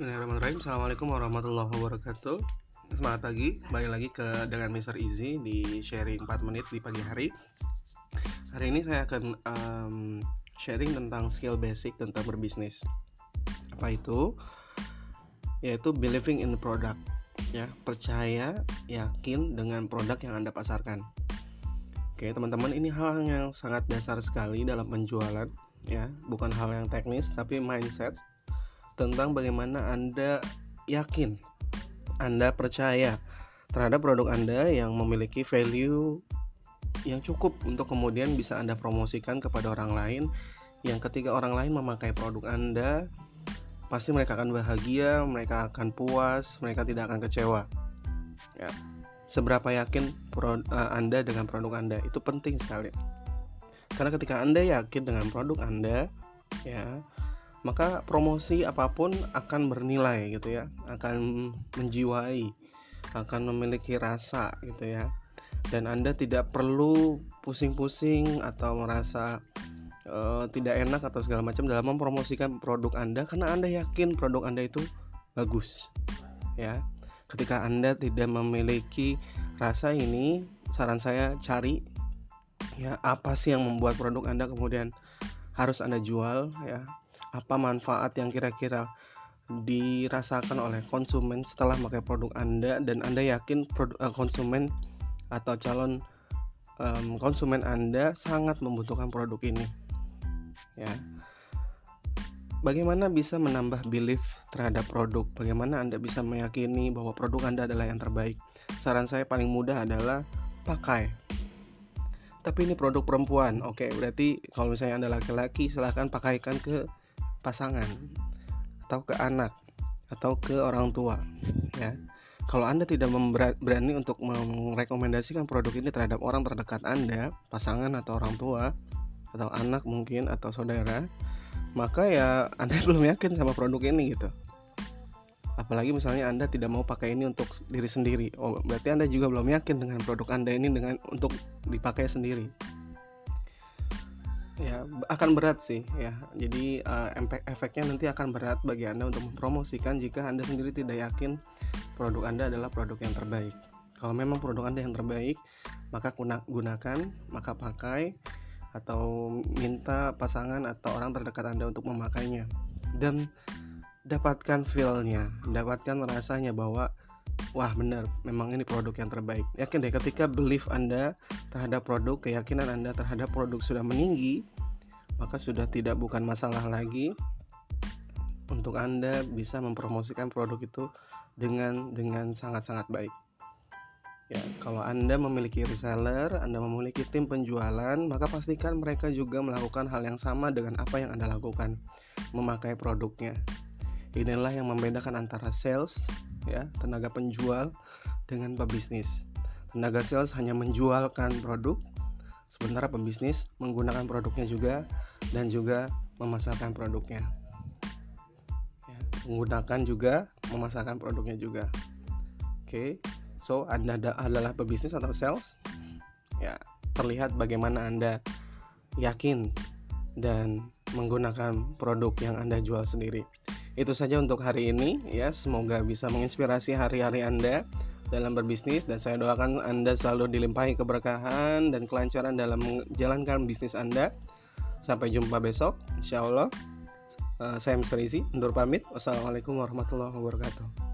Bismillahirrahmanirrahim. Assalamualaikum warahmatullahi wabarakatuh. Semangat pagi, kembali lagi ke dengan Mr. Easy di sharing 4 menit di pagi hari. Hari ini saya akan um, sharing tentang skill basic tentang berbisnis. Apa itu? Yaitu believing in the product ya. Percaya, yakin dengan produk yang Anda pasarkan. Oke teman-teman ini hal yang sangat dasar sekali dalam penjualan ya. Bukan hal yang teknis tapi mindset tentang bagaimana Anda yakin, Anda percaya terhadap produk Anda yang memiliki value yang cukup untuk kemudian bisa Anda promosikan kepada orang lain yang ketika orang lain memakai produk Anda pasti mereka akan bahagia, mereka akan puas, mereka tidak akan kecewa. Ya. Seberapa yakin uh, Anda dengan produk Anda itu penting sekali. Karena ketika Anda yakin dengan produk Anda, ya, maka promosi apa pun akan bernilai gitu ya akan menjiwai akan memiliki rasa gitu ya. Dan anda tidak perlu pusing-pusing atau merasa uh, tidak enak atau segala macam dalam mempromosikan produk anda karena anda yakin produk anda itu bagus ya. Ketika anda tidak memiliki rasa ini saran saya cari ya apa sih yang membuat produk anda kemudian harus anda jual ya apa manfaat yang kira-kira dirasakan oleh konsumen setelah memakai produk Anda dan Anda yakin produk, uh, konsumen atau calon um, konsumen Anda sangat membutuhkan produk ini. Ya. Bagaimana bisa menambah belief terhadap produk? Bagaimana Anda bisa meyakini bahwa produk Anda adalah yang terbaik? Saran saya paling mudah adalah pakai tapi ini produk perempuan. Oke berarti kalau misalnya anda laki-laki silahkan pakaikan ke pasangan atau ke anak atau ke orang tua ya. Kalau anda tidak berani untuk merekomendasikan produk ini terhadap orang terdekat anda pasangan atau orang tua atau anak mungkin atau saudara maka ya anda belum yakin sama produk ini gitu apalagi misalnya anda tidak mau pakai ini untuk diri sendiri. Oh berarti anda juga belum yakin dengan produk anda ini dengan untuk dipakai sendiri. Ya akan berat sih ya. Jadi uh, efeknya nanti akan berat bagi anda untuk mempromosikan jika anda sendiri tidak yakin produk anda adalah produk yang terbaik. Kalau memang produk anda yang terbaik maka gunakan maka pakai atau minta pasangan atau orang terdekat anda untuk memakainya. Dan dapatkan feelnya dapatkan rasanya bahwa wah benar memang ini produk yang terbaik. Yakin deh ketika belief anda terhadap produk keyakinan anda terhadap produk sudah meninggi maka sudah tidak bukan masalah lagi untuk anda bisa mempromosikan produk itu dengan dengan sangat-sangat baik. Ya kalau anda memiliki reseller anda memiliki tim penjualan maka pastikan mereka juga melakukan hal yang sama dengan apa yang anda lakukan memakai produknya inilah yang membedakan antara sales ya tenaga penjual dengan pebisnis. Tenaga sales hanya menjualkan produk sementara pebisnis menggunakan produknya juga dan juga memasarkan produknya. Ya, menggunakan juga memasarkan produknya juga. Oke okay. so anda adalah pebisnis atau sales? Ya terlihat bagaimana anda yakin dan menggunakan produk yang anda jual sendiri itu saja untuk hari ini ya. Semoga bisa menginspirasi hari-hari Anda dalam berbisnis dan saya doakan Anda selalu dilimpahi keberkahan dan kelancaran dalam menjalankan bisnis Anda. Sampai jumpa besok, insya Allah. Uh, saya Mr. Izzy, undur pamit. Wassalamualaikum warahmatullahi wabarakatuh.